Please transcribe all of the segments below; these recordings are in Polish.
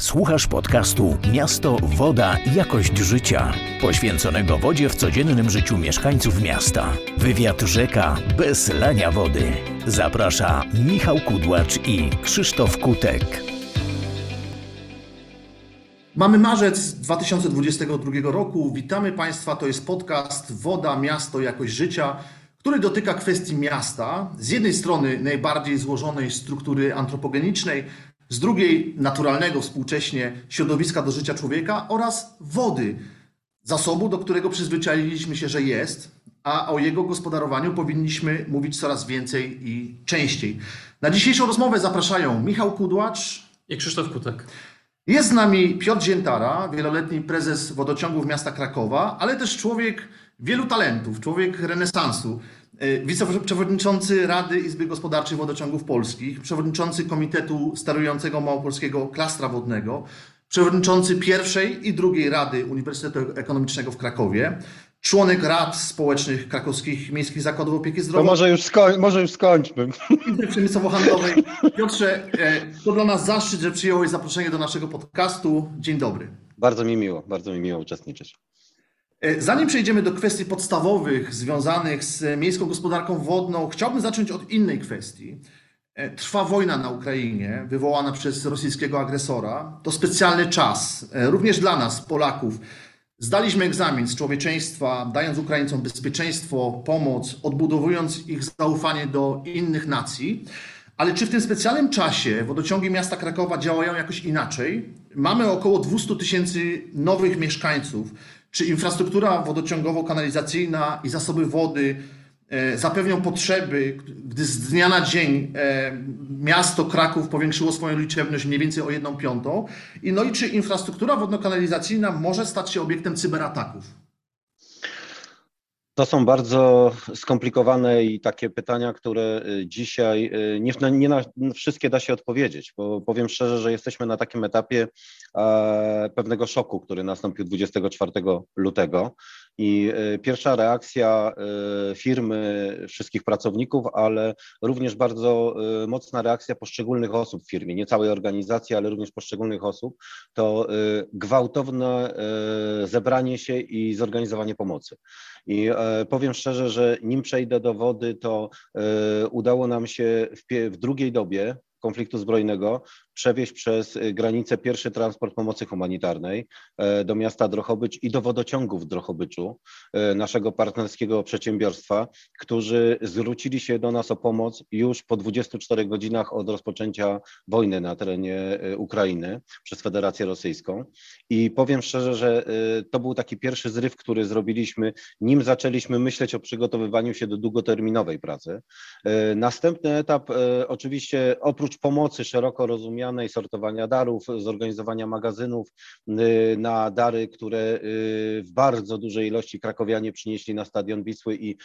Słuchasz podcastu Miasto, Woda, Jakość Życia, poświęconego wodzie w codziennym życiu mieszkańców miasta. Wywiad rzeka bez lania wody. Zaprasza Michał Kudłacz i Krzysztof Kutek. Mamy marzec 2022 roku. Witamy Państwa. To jest podcast Woda, Miasto, Jakość Życia, który dotyka kwestii miasta. Z jednej strony najbardziej złożonej struktury antropogenicznej, z drugiej naturalnego współcześnie środowiska do życia człowieka oraz wody, zasobu, do którego przyzwyczailiśmy się, że jest, a o jego gospodarowaniu powinniśmy mówić coraz więcej i częściej. Na dzisiejszą rozmowę zapraszają Michał Kudłacz i Krzysztof Kutek. Jest z nami Piotr Ziętara, wieloletni prezes wodociągów miasta Krakowa, ale też człowiek wielu talentów, człowiek renesansu. E, wiceprzewodniczący Rady Izby Gospodarczej Wodociągów Polskich, przewodniczący Komitetu Sterującego Małopolskiego Klastra Wodnego, przewodniczący pierwszej i drugiej Rady Uniwersytetu Ekonomicznego w Krakowie, członek rad społecznych krakowskich miejskich zakładów opieki zdrowotnej. To może już, skoń, może już skończmy. Przemysłowo-handlowej. Piotrze, e, to dla nas zaszczyt, że przyjąłeś zaproszenie do naszego podcastu. Dzień dobry. Bardzo mi miło, bardzo mi miło uczestniczyć. E, zanim przejdziemy do kwestii podstawowych związanych z miejską gospodarką wodną, chciałbym zacząć od innej kwestii. E, trwa wojna na Ukrainie, wywołana przez rosyjskiego agresora. To specjalny czas, e, również dla nas, Polaków. Zdaliśmy egzamin z człowieczeństwa, dając Ukraińcom bezpieczeństwo, pomoc, odbudowując ich zaufanie do innych nacji. Ale czy w tym specjalnym czasie wodociągi miasta Krakowa działają jakoś inaczej? Mamy około 200 tysięcy nowych mieszkańców czy infrastruktura wodociągowo-kanalizacyjna i zasoby wody e, zapewnią potrzeby, gdy z dnia na dzień e, miasto Kraków powiększyło swoją liczebność mniej więcej o jedną piątą? I no i czy infrastruktura wodno-kanalizacyjna może stać się obiektem cyberataków? To są bardzo skomplikowane i takie pytania, które y, dzisiaj y, nie, nie na wszystkie da się odpowiedzieć, bo powiem szczerze, że jesteśmy na takim etapie e, pewnego szoku, który nastąpił 24 lutego. I e, pierwsza reakcja e, firmy, wszystkich pracowników, ale również bardzo e, mocna reakcja poszczególnych osób w firmie, nie całej organizacji, ale również poszczególnych osób, to gwałtowne zebranie się i zorganizowanie pomocy. I powiem szczerze, że nim przejdę do wody, to udało nam się w, w drugiej dobie, konfliktu zbrojnego przewieźć przez y, granicę pierwszy transport pomocy humanitarnej e, do miasta Drohobycz i do wodociągów w Drohobyczu, e, naszego partnerskiego przedsiębiorstwa, którzy zwrócili się do nas o pomoc już po 24 godzinach od rozpoczęcia wojny na terenie e, Ukrainy przez Federację Rosyjską. I powiem szczerze, że to był taki pierwszy zryw, który zrobiliśmy, nim zaczęliśmy myśleć o przygotowywaniu się do długoterminowej pracy. Następny etap, oczywiście oprócz pomocy szeroko rozumianej, sortowania darów, zorganizowania magazynów y, na dary, które y, w bardzo dużej ilości krakowianie przynieśli na stadion Wisły i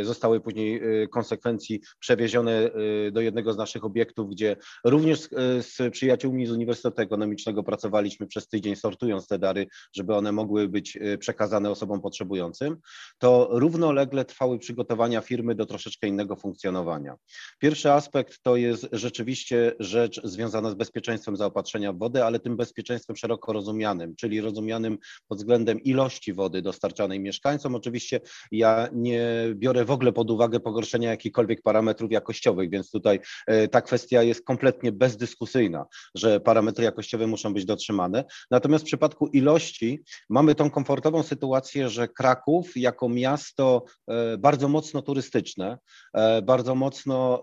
y, zostały później konsekwencji przewiezione do jednego z naszych obiektów, gdzie również z przyjaciółmi z Uniwersytetu Ekonomicznego pracowaliśmy przez tydzień sortując te dary, żeby one mogły być przekazane osobom potrzebującym, to równolegle trwały przygotowania firmy do troszeczkę innego funkcjonowania. Pierwszy aspekt to jest rzeczywiście rzecz związana związana z bezpieczeństwem zaopatrzenia w wodę, ale tym bezpieczeństwem szeroko rozumianym, czyli rozumianym pod względem ilości wody dostarczanej mieszkańcom. Oczywiście ja nie biorę w ogóle pod uwagę pogorszenia jakichkolwiek parametrów jakościowych, więc tutaj e, ta kwestia jest kompletnie bezdyskusyjna, że parametry jakościowe muszą być dotrzymane. Natomiast w przypadku ilości mamy tą komfortową sytuację, że Kraków jako miasto e, bardzo mocno turystyczne, e, bardzo mocno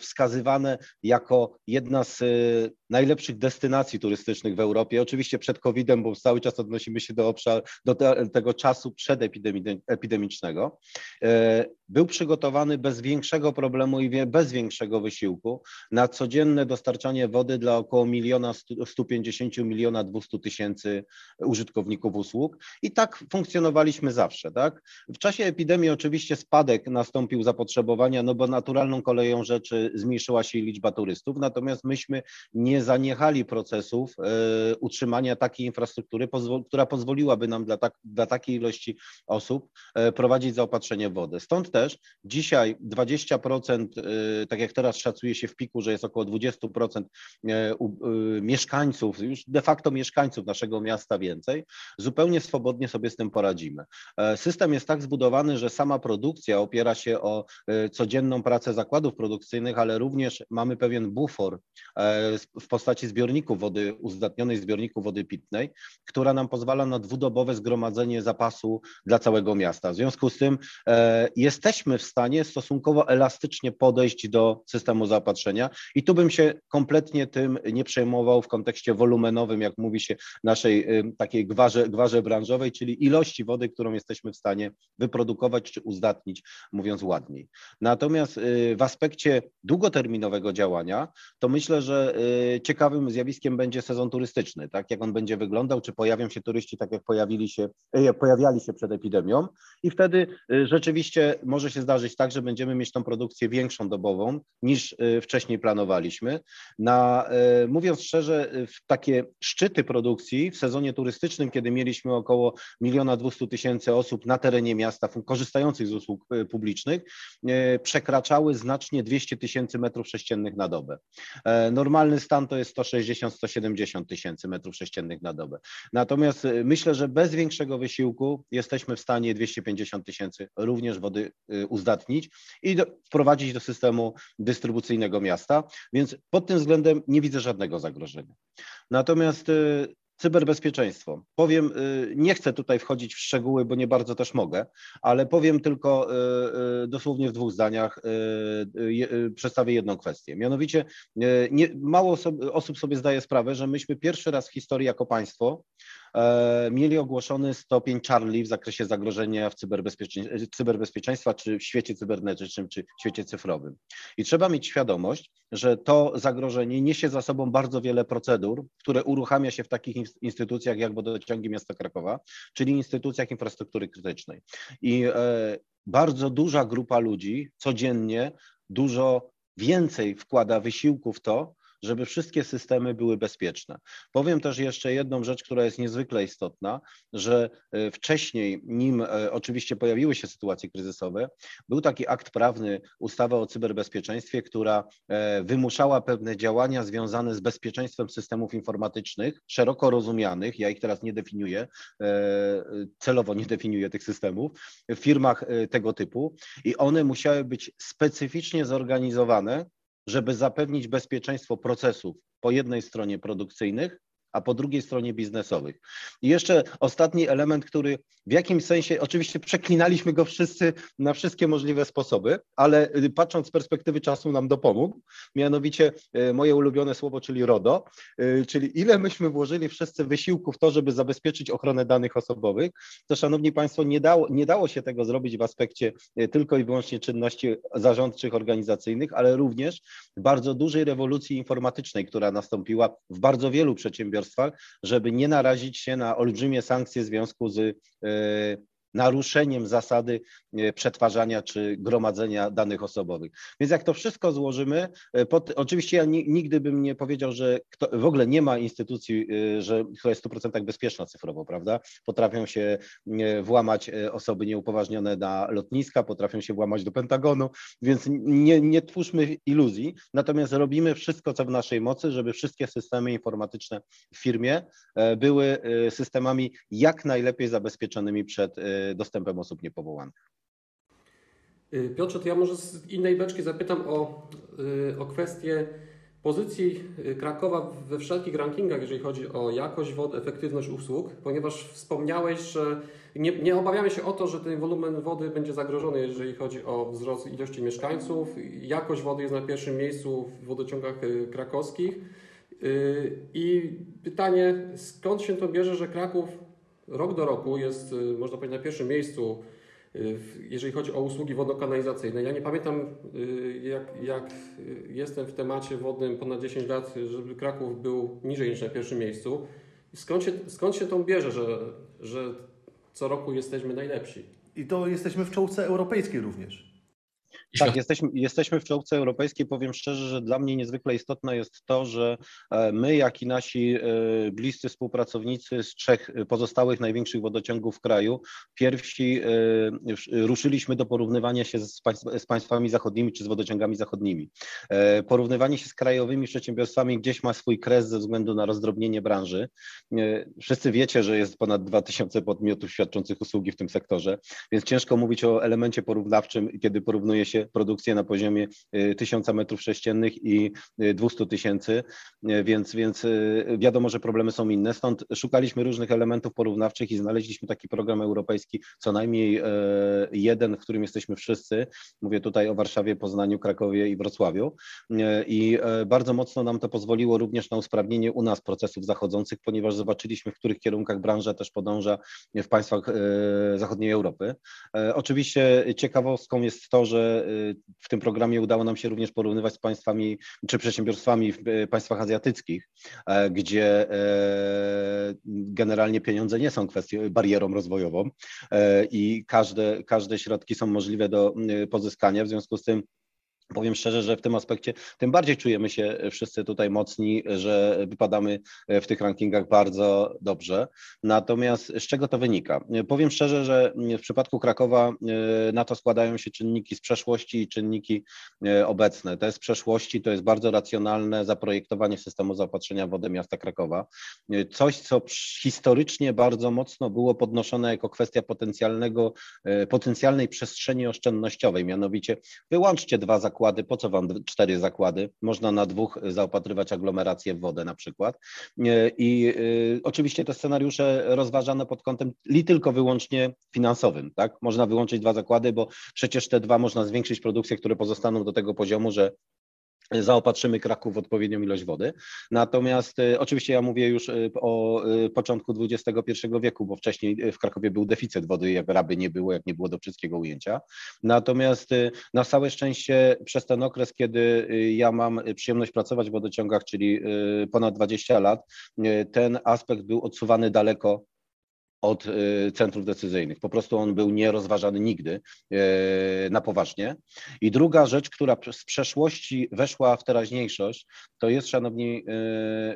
wskazywane jako jedna z the najlepszych destynacji turystycznych w Europie. Oczywiście przed COVID-em, bo cały czas odnosimy się do, obszar, do te, tego czasu przedepidemicznego. E, był przygotowany bez większego problemu i bez większego wysiłku na codzienne dostarczanie wody dla około miliona 150 miliona 200 tysięcy użytkowników usług i tak funkcjonowaliśmy zawsze. Tak? W czasie epidemii oczywiście spadek nastąpił zapotrzebowania, no bo naturalną koleją rzeczy zmniejszyła się liczba turystów, natomiast myśmy nie nie zaniechali procesów utrzymania takiej infrastruktury, która pozwoliłaby nam dla, tak, dla takiej ilości osób prowadzić zaopatrzenie w wodę. Stąd też dzisiaj 20%, tak jak teraz szacuje się w piku, że jest około 20% mieszkańców, już de facto mieszkańców naszego miasta więcej, zupełnie swobodnie sobie z tym poradzimy. System jest tak zbudowany, że sama produkcja opiera się o codzienną pracę zakładów produkcyjnych, ale również mamy pewien bufor e, w postaci zbiorników wody, uzdatnionej zbiorników wody pitnej, która nam pozwala na dwudobowe zgromadzenie zapasu dla całego miasta. W związku z tym e, jesteśmy w stanie stosunkowo elastycznie podejść do systemu zaopatrzenia i tu bym się kompletnie tym nie przejmował w kontekście wolumenowym, jak mówi się, naszej takiej gwarze, gwarze branżowej, czyli ilości wody, którą jesteśmy w stanie wyprodukować czy uzdatnić, mówiąc ładniej. Natomiast y, w aspekcie długoterminowego działania, to myślę, że y, ciekawym zjawiskiem będzie sezon turystyczny, tak jak on będzie wyglądał, czy pojawią się turyści tak jak pojawili się, y, pojawiali się przed epidemią i wtedy rzeczywiście może się zdarzyć tak, że będziemy mieć tą produkcję większą dobową niż wcześniej planowaliśmy. Na, mówiąc szczerze, w takie szczyty produkcji w sezonie turystycznym, kiedy mieliśmy około miliona dwustu tysięcy osób na terenie miasta korzystających z usług publicznych, przekraczały znacznie 200 tysięcy metrów sześciennych na dobę. E, normalny stan to jest 160-170 tysięcy metrów sześciennych na dobę. Natomiast e, myślę, że bez większego wysiłku jesteśmy w stanie 250 tysięcy również wody e, uzdatnić i do, wprowadzić do systemu dystrybucyjnego miasta, więc pod tym względem nie widzę żadnego zagrożenia. Natomiast Cyberbezpieczeństwo. Powiem, y, nie chcę tutaj wchodzić w szczegóły, bo nie bardzo też mogę, ale powiem tylko y, y, dosłownie w dwóch zdaniach, przedstawię jedną kwestię. Mianowicie nie, mało osób sobie zdaje sprawę, że myśmy pierwszy raz w historii jako państwo mieli ogłoszony stopień Charlie w zakresie zagrożenia w cyberbezpieczeństwa, czy w świecie cybernetycznym, czy w świecie cyfrowym. I trzeba mieć świadomość, że to zagrożenie niesie za sobą bardzo wiele procedur, które uruchamia się w takich instytucjach jak wodociągi miasta Krakowa, czyli instytucjach infrastruktury krytycznej. I e, bardzo duża grupa ludzi codziennie dużo więcej wkłada wysiłku w to, żeby wszystkie systemy były bezpieczne. Powiem też jeszcze jedną rzecz, która jest niezwykle istotna, że e, wcześniej, nim e, oczywiście pojawiły się sytuacje kryzysowe, był taki akt prawny, ustawa o cyberbezpieczeństwie, która e, wymuszała pewne działania związane z bezpieczeństwem systemów informatycznych, szeroko rozumianych, ja ich teraz nie definiuję, celowo nie definiuję tych systemów, w firmach tego typu i one musiały być specyficznie zorganizowane żeby zapewnić bezpieczeństwo procesów po jednej stronie produkcyjnych, a po drugiej stronie biznesowych. I jeszcze ostatni element, który w jakimś sensie, oczywiście przeklinaliśmy go wszyscy na wszystkie możliwe sposoby, ale patrząc z perspektywy czasu nam dopomógł, mianowicie y, moje ulubione słowo, czyli RODO, y, czyli ile myśmy włożyli wszyscy wysiłku w to, żeby zabezpieczyć ochronę danych osobowych, to szanowni Państwo, nie dało, nie dało się tego zrobić w aspekcie tylko i wyłącznie czynności zarządczych, organizacyjnych, ale również bardzo dużej rewolucji informatycznej, która nastąpiła w bardzo wielu przedsiębiorstwach, przedsiębiorstwach, żeby nie narazić się na olbrzymie sankcje w związku z e, naruszeniem zasady e, przetwarzania czy gromadzenia danych osobowych. Więc jak to wszystko złożymy, e, pod, oczywiście ja nigdy bym nie powiedział, że kto, w ogóle nie ma instytucji, e, że, która jest w 100% bezpieczna cyfrowo, prawda? Potrafią się włamać osoby nieupoważnione na lotniska, potrafią się włamać do Pentagonu, więc nie, nie twórzmy iluzji, natomiast robimy wszystko, co w naszej mocy, żeby wszystkie systemy informatyczne w firmie były systemami jak najlepiej zabezpieczonymi przed dostępem osób niepowołanych. Y, Piotrze, to ja może z innej beczki zapytam o, y, o kwestię pozycji y, Krakowa we wszelkich rankingach, jeżeli chodzi o jakość wody, efektywność usług, ponieważ wspomniałeś, że nie, nie, obawiamy się o to, że ten wolumen wody będzie zagrożony, jeżeli chodzi o wzrost ilości mieszkańców. Jakość wody jest na pierwszym miejscu w wodociągach krakowskich. I pytanie, skąd się to bierze, że Kraków rok do roku jest, y, można powiedzieć, na pierwszym miejscu, y, jeżeli chodzi o usługi wodno-kanalizacyjne. Ja nie pamiętam, y, jak, jak jestem w temacie wodnym ponad 10 lat, żeby Kraków był niżej niż na pierwszym miejscu. Skąd się, skąd się to bierze, że, że co roku jesteśmy najlepsi? I to jesteśmy w czołówce europejskiej również. Tak, jesteśmy, jesteśmy w czołówce europejskiej. Powiem szczerze, że dla mnie niezwykle istotne jest to, że e, my, jak i nasi e, bliscy współpracownicy z trzech pozostałych największych wodociągów w kraju, pierwsi e, ruszyliśmy do porównywania się z, z państwami zachodnimi czy z wodociągami zachodnimi. Porównywanie się z krajowymi przedsiębiorstwami gdzieś ma swój kres ze względu na rozdrobnienie branży. Wszyscy wiecie, że jest ponad 2000 podmiotów świadczących usługi w tym sektorze, więc ciężko mówić o elemencie porównawczym, kiedy porównuje się produkcję na poziomie 1000 y, metrów sześciennych i 200 y, tysięcy, y, więc, więc wiadomo, że problemy są inne. Stąd szukaliśmy różnych elementów porównawczych i znaleźliśmy taki program europejski, co najmniej jeden, w którym jesteśmy wszyscy. Mówię tutaj o Warszawie, Poznaniu, Krakowie i Wrocławiu. I bardzo mocno nam to pozwoliło również na usprawnienie u nas procesów zachodzących, ponieważ zobaczyliśmy, w których kierunkach branża też podąża w państwach zachodniej Europy. Oczywiście ciekawostką jest to, że w tym programie udało nam się również porównywać z państwami czy przedsiębiorstwami w e, państwach azjatyckich, e, gdzie e, generalnie pieniądze nie są kwestią, barierą rozwojową i każde, każde środki są możliwe do pozyskania. W związku z tym Powiem szczerze, że w tym aspekcie tym bardziej czujemy się wszyscy tutaj mocni, że wypadamy w tych rankingach bardzo dobrze. Natomiast z czego to wynika? Powiem szczerze, że w przypadku Krakowa e, na to składają się czynniki z przeszłości i czynniki e, obecne. Te z przeszłości to jest bardzo racjonalne zaprojektowanie systemu zaopatrzenia w wodę miasta Krakowa. E, coś, co historycznie bardzo mocno było podnoszone jako kwestia potencjalnego, potencjalnej przestrzeni oszczędnościowej, mianowicie wyłączcie dwa zakłady zakłady, po co wam cztery zakłady? Można na dwóch zaopatrywać aglomerację w wodę na przykład. I y, oczywiście te scenariusze rozważane pod kątem li tylko wyłącznie finansowym, tak? Można wyłączyć dwa zakłady, bo przecież te dwa można zwiększyć produkcję, które pozostaną do tego poziomu, że zaopatrzymy Kraków w odpowiednią ilość wody. Natomiast y, oczywiście ja mówię już y, o y, początku XXI wieku, bo wcześniej w Krakowie był deficyt wody, jak raby nie było, jak nie było do wszystkiego ujęcia. Natomiast na całe szczęście przez ten okres, kiedy ja mam przyjemność pracować w wodociągach, czyli ponad 20 lat, ten aspekt był odsuwany daleko od y, centrów decyzyjnych. Po prostu on był nierozważany nigdy y, na poważnie. I druga rzecz, która z przeszłości weszła w teraźniejszość, to jest, Szanowni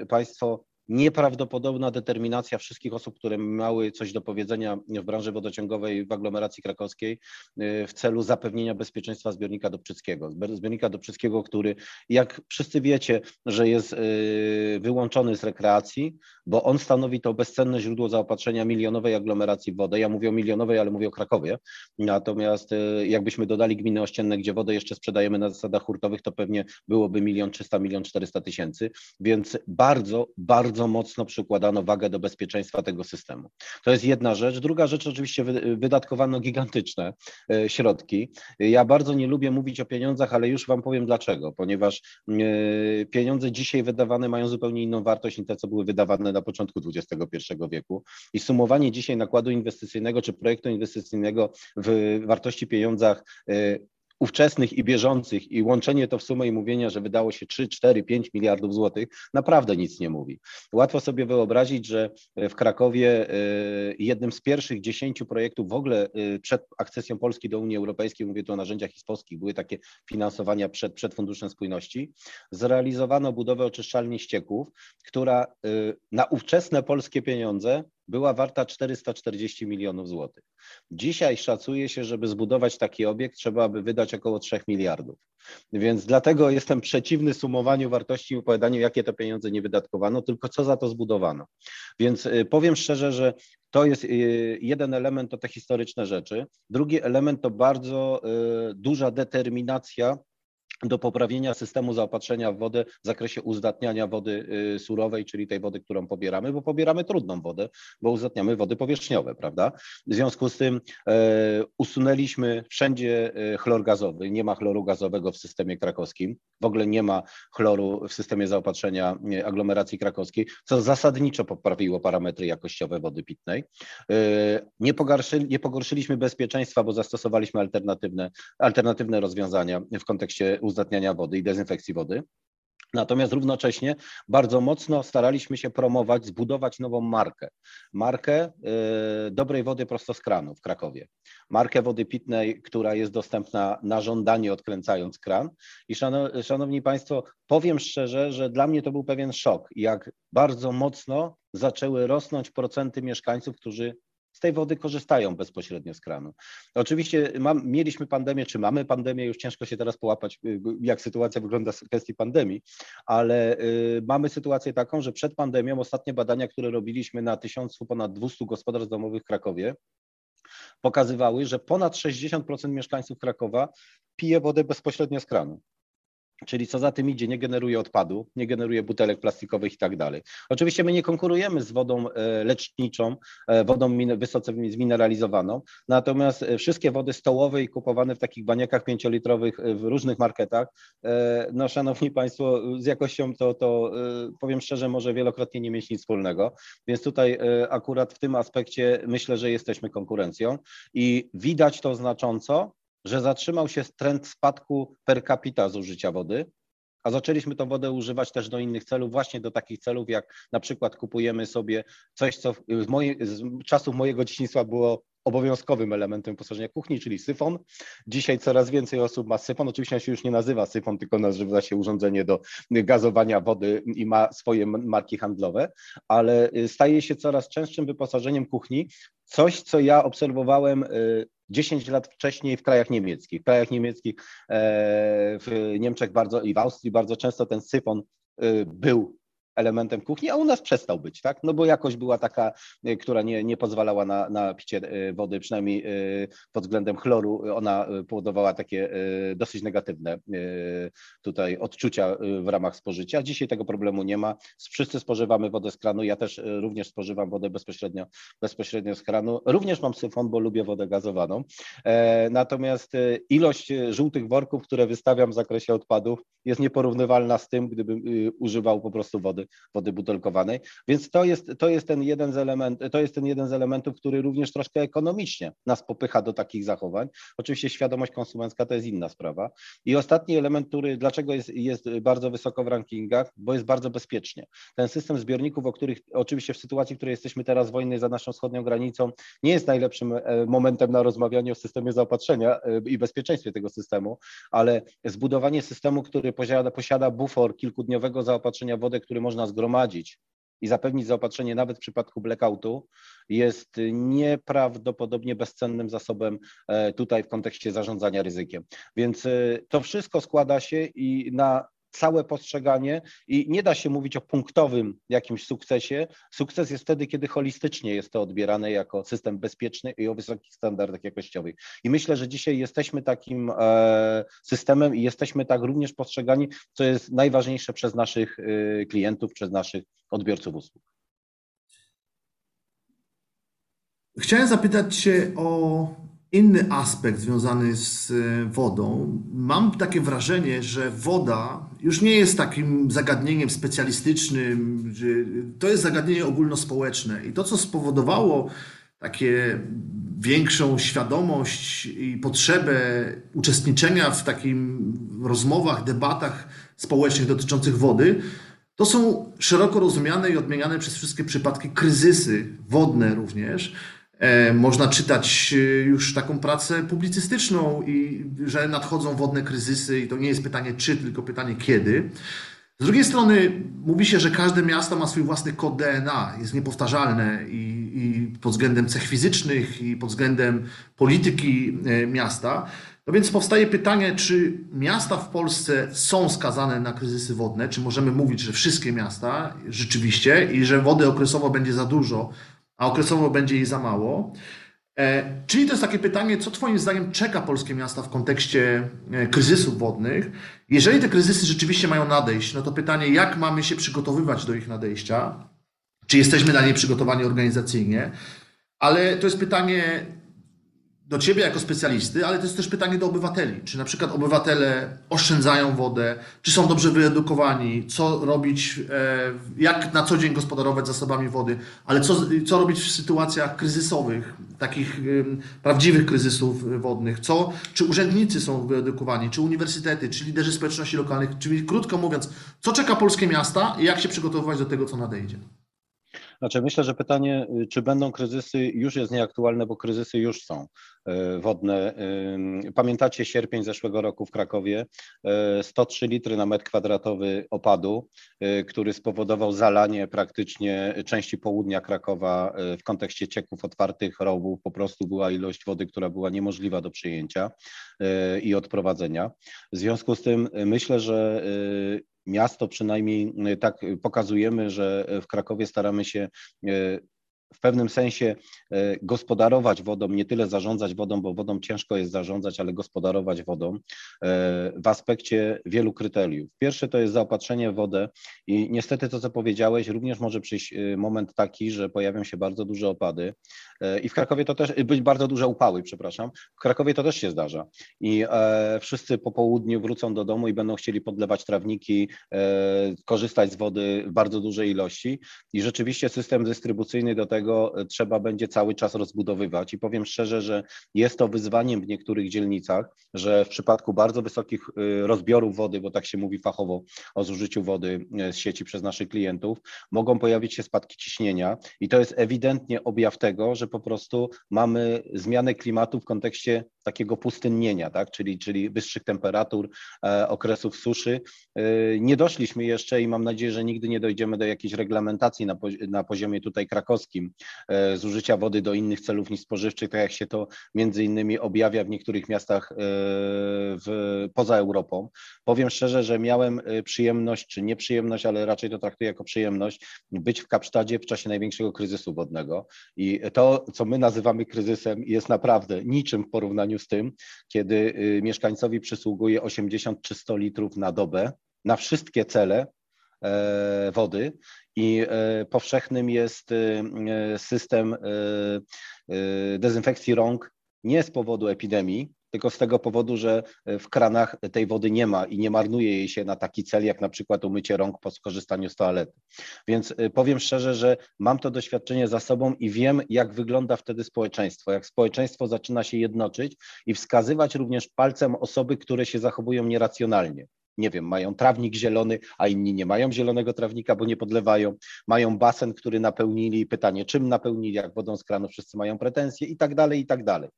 y, Państwo, nieprawdopodobna determinacja wszystkich osób, które miały coś do powiedzenia w branży wodociągowej w aglomeracji krakowskiej y, w celu zapewnienia bezpieczeństwa zbiornika Dobczyckiego. Zbiornika Dobczyckiego, który jak wszyscy wiecie, że jest y, wyłączony z rekreacji, bo on stanowi to bezcenne źródło zaopatrzenia milionowej aglomeracji w wodę. Ja mówię o milionowej, ale mówię o Krakowie. Natomiast y, jakbyśmy dodali gminy ościenne, gdzie wodę jeszcze sprzedajemy na zasadach hurtowych, to pewnie byłoby milion trzysta, milion czterysta tysięcy. Więc bardzo, bardzo bardzo mocno przykładano wagę do bezpieczeństwa tego systemu. To jest jedna rzecz. Druga rzecz, oczywiście wydatkowano gigantyczne e, środki. Ja bardzo nie lubię mówić o pieniądzach, ale już Wam powiem dlaczego. Ponieważ e, pieniądze dzisiaj wydawane mają zupełnie inną wartość niż te, co były wydawane na początku XXI wieku. I sumowanie dzisiaj nakładu inwestycyjnego czy projektu inwestycyjnego w wartości pieniądzach e, ówczesnych i bieżących i łączenie to w sumę i mówienia, że wydało się 3, 4, 5 miliardów złotych, naprawdę nic nie mówi. Łatwo sobie wyobrazić, że w Krakowie e, jednym z pierwszych dziesięciu projektów w ogóle e, przed akcesją Polski do Unii Europejskiej, mówię tu o narzędziach ISPOSKich, były takie finansowania przed, przed Funduszem Spójności, zrealizowano budowę oczyszczalni ścieków, która e, na ówczesne polskie pieniądze była warta 440 milionów złotych. Dzisiaj szacuje się, żeby zbudować taki obiekt, trzeba by wydać około 3 miliardów. Więc dlatego jestem przeciwny sumowaniu wartości i opowiadaniu, jakie to pieniądze nie wydatkowano, tylko co za to zbudowano. Więc y, powiem szczerze, że to jest y, jeden element, to te historyczne rzeczy. Drugi element to bardzo y, duża determinacja do poprawienia systemu zaopatrzenia w wodę w zakresie uzdatniania wody y, surowej, czyli tej wody, którą pobieramy, bo pobieramy trudną wodę, bo uzdatniamy wody powierzchniowe, prawda? W związku z tym e, usunęliśmy wszędzie e, chlor gazowy, nie ma chloru gazowego w systemie krakowskim, w ogóle nie ma chloru w systemie zaopatrzenia aglomeracji krakowskiej, co zasadniczo poprawiło parametry jakościowe wody pitnej. E, nie, pogorszyli, nie pogorszyliśmy bezpieczeństwa, bo zastosowaliśmy alternatywne, alternatywne rozwiązania w kontekście uzdatniania wody i dezynfekcji wody. Natomiast równocześnie bardzo mocno staraliśmy się promować, zbudować nową markę. Markę y, dobrej wody prosto z kranu w Krakowie. Markę wody pitnej, która jest dostępna na żądanie, odkręcając kran. I szanowni Państwo, powiem szczerze, że dla mnie to był pewien szok, jak bardzo mocno zaczęły rosnąć procenty mieszkańców, którzy tej wody korzystają bezpośrednio z kranu. Oczywiście mam, mieliśmy pandemię, czy mamy pandemię, już ciężko się teraz połapać, y, jak sytuacja wygląda w kwestii pandemii, ale y, mamy sytuację taką, że przed pandemią ostatnie badania, które robiliśmy na tysiącu ponad 200 gospodarstw domowych w Krakowie, pokazywały, że ponad 60% mieszkańców Krakowa pije wodę bezpośrednio z kranu. Czyli co za tym idzie, nie generuje odpadu, nie generuje butelek plastikowych i tak dalej. Oczywiście my nie konkurujemy z wodą e, leczniczą, e, wodą wysoce zmineralizowaną, natomiast e, wszystkie wody stołowe i kupowane w takich baniakach pięciolitrowych w różnych marketach, no szanowni Państwo, z jakością to, to powiem szczerze, może wielokrotnie nie mieć nic wspólnego, więc tutaj akurat w tym aspekcie myślę, że jesteśmy konkurencją i widać to znacząco, że zatrzymał się trend spadku per capita zużycia wody, a zaczęliśmy tą wodę używać też do innych celów, właśnie do takich celów, jak na przykład kupujemy sobie coś, co z, czasów mojego dzieciństwa było obowiązkowym elementem wyposażenia kuchni, czyli syfon. Dzisiaj coraz więcej osób ma syfon. Oczywiście on się już nie nazywa syfon, tylko nazywa się urządzenie do gazowania wody i ma swoje marki handlowe, ale staje się coraz częstszym wyposażeniem kuchni. Coś, co ja obserwowałem y, 10 lat wcześniej w krajach niemieckich. W krajach niemieckich, e, w Niemczech bardzo i w Austrii bardzo często ten syfon e, był elementem kuchni, a u nas przestał być, tak? No bo jakość była taka, y, która nie, nie pozwalała na, na picie y, wody, przynajmniej y, pod względem chloru, ona powodowała takie dosyć negatywne tutaj odczucia w ramach spożycia. Dzisiaj tego problemu nie ma. Wszyscy spożywamy wodę z kranu, ja też również spożywam wodę bezpośrednio, bezpośrednio z kranu. Również mam syfon, bo lubię wodę gazowaną. E, natomiast ilość żółtych worków, które wystawiam w zakresie odpadów jest nieporównywalna z tym, gdybym używał po prostu wody wody, butelkowanej. Więc to jest, to jest ten jeden z element, to jest ten jeden z elementów, który również troszkę ekonomicznie nas popycha do takich zachowań. Oczywiście świadomość konsumencka to jest inna sprawa. I ostatni element, który dlaczego jest, jest bardzo wysoko w rankingach, bo jest bardzo bezpiecznie. Ten system zbiorników, o których oczywiście w sytuacji, w której jesteśmy teraz wojny za naszą wschodnią granicą, nie jest najlepszym e, momentem na rozmawianie o systemie zaopatrzenia e, i bezpieczeństwie tego systemu, ale zbudowanie systemu, który posiada, posiada bufor kilkudniowego zaopatrzenia wody, który może można zgromadzić i zapewnić zaopatrzenie nawet w przypadku blackoutu, jest nieprawdopodobnie bezcennym zasobem e, tutaj w kontekście zarządzania ryzykiem. Więc e, to wszystko składa się i na całe postrzeganie i nie da się mówić o punktowym jakimś sukcesie. Sukces jest wtedy, kiedy holistycznie jest to odbierane jako system bezpieczny i o wysokich standardach jakościowych. I myślę, że dzisiaj jesteśmy takim e, systemem i jesteśmy tak również postrzegani, co jest najważniejsze przez naszych e, klientów, przez naszych odbiorców usług. Chciałem zapytać Cię o inny aspekt związany z e, wodą. Mam takie wrażenie, że woda już nie jest takim zagadnieniem specjalistycznym, to jest zagadnienie ogólnospołeczne. I to, co spowodowało takie większą świadomość i potrzebę uczestniczenia w takim rozmowach, debatach społecznych dotyczących wody, to są szeroko rozumiane i odmieniane przez wszystkie przypadki kryzysy wodne również, można czytać e, już taką pracę publicystyczną i że nadchodzą wodne kryzysy i to nie jest pytanie czy, tylko pytanie kiedy. Z drugiej strony mówi się, że każde miasto ma swój własny kod DNA, jest niepowtarzalne i, i pod względem cech fizycznych i pod względem polityki e, miasta. No więc powstaje pytanie, czy miasta w Polsce są skazane na kryzysy wodne, czy możemy mówić, że wszystkie miasta rzeczywiście i że wody okresowo będzie za dużo, a okresowo będzie jej za mało. E, czyli to jest takie pytanie, co Twoim zdaniem czeka polskie miasta w kontekście e, kryzysów wodnych? Jeżeli te kryzysy rzeczywiście mają nadejść, no to pytanie, jak mamy się przygotowywać do ich nadejścia? Czy jesteśmy na nie przygotowani organizacyjnie? Ale to jest pytanie do Ciebie jako specjalisty, ale to jest też pytanie do obywateli. Czy na przykład obywatele oszczędzają wodę, czy są dobrze wyedukowani, co robić, e, jak na co dzień gospodarować zasobami wody, ale co, co robić w sytuacjach kryzysowych, takich prawdziwych kryzysów wodnych, co, czy urzędnicy są wyedukowani, czy uniwersytety, czy liderzy społeczności lokalnych, czyli krótko mówiąc, co czeka polskie miasta i jak się przygotowywać do tego, co nadejdzie. Znaczy myślę, że pytanie, y, czy będą kryzysy, już jest nieaktualne, bo kryzysy już są y, wodne. Y, pamiętacie sierpień zeszłego roku w Krakowie? 103 litry na metr kwadratowy opadu, który spowodował zalanie praktycznie części południa Krakowa w kontekście cieków otwartych, rowów. Po prostu była ilość wody, która była niemożliwa do przyjęcia i odprowadzenia. W związku z tym myślę, że miasto przynajmniej y, tak pokazujemy, że w Krakowie staramy się y, w pewnym sensie e, gospodarować wodą, nie tyle zarządzać wodą, bo wodą ciężko jest zarządzać, ale gospodarować wodą e, w aspekcie wielu kryteriów. Pierwsze to jest zaopatrzenie w wodę i niestety to, co powiedziałeś, również może przyjść e, moment taki, że pojawią się bardzo duże opady i w Krakowie to też, być bardzo duże upały, przepraszam, w Krakowie to też się zdarza. I wszyscy po południu wrócą do domu i będą chcieli podlewać trawniki, korzystać z wody w bardzo dużej ilości. I rzeczywiście system dystrybucyjny do tego tego e, trzeba będzie cały czas rozbudowywać. I powiem szczerze, że jest to wyzwaniem w niektórych dzielnicach, że w przypadku bardzo wysokich e, rozbiorów wody, bo tak się mówi fachowo o zużyciu wody e, z sieci przez naszych klientów, mogą pojawić się spadki ciśnienia i to jest ewidentnie objaw tego, że po prostu mamy zmianę klimatu w kontekście takiego pustynnienia, tak? czyli, czyli wyższych temperatur, okresów suszy. Nie doszliśmy jeszcze i mam nadzieję, że nigdy nie dojdziemy do jakiejś reglamentacji na, na poziomie tutaj krakowskim, E, zużycia wody do innych celów niż spożywczych, tak jak się to między innymi objawia w niektórych miastach e, w, poza Europą. Powiem szczerze, że miałem e, przyjemność, czy nieprzyjemność, ale raczej to traktuję jako przyjemność, być w Kapsztadzie w czasie największego kryzysu wodnego. I to, co my nazywamy kryzysem, jest naprawdę niczym w porównaniu z tym, kiedy mieszkańcowi przysługuje 80 czy 100 litrów na dobę na wszystkie cele wody i e, powszechnym jest e, system e, dezynfekcji rąk nie z powodu epidemii, tylko z tego powodu, że w kranach tej wody nie ma i nie marnuje jej się na taki cel, jak na przykład umycie rąk po skorzystaniu z toalety. Więc powiem szczerze, że mam to doświadczenie za sobą i wiem, jak wygląda wtedy społeczeństwo, jak społeczeństwo zaczyna się jednoczyć i wskazywać również palcem osoby, które się zachowują nieracjonalnie nie wiem, mają trawnik zielony, a inni nie mają zielonego trawnika, bo nie podlewają, mają basen, który napełnili, pytanie czym napełnili, jak wodą z kranu wszyscy mają pretensje i tak dalej, i tak dalej.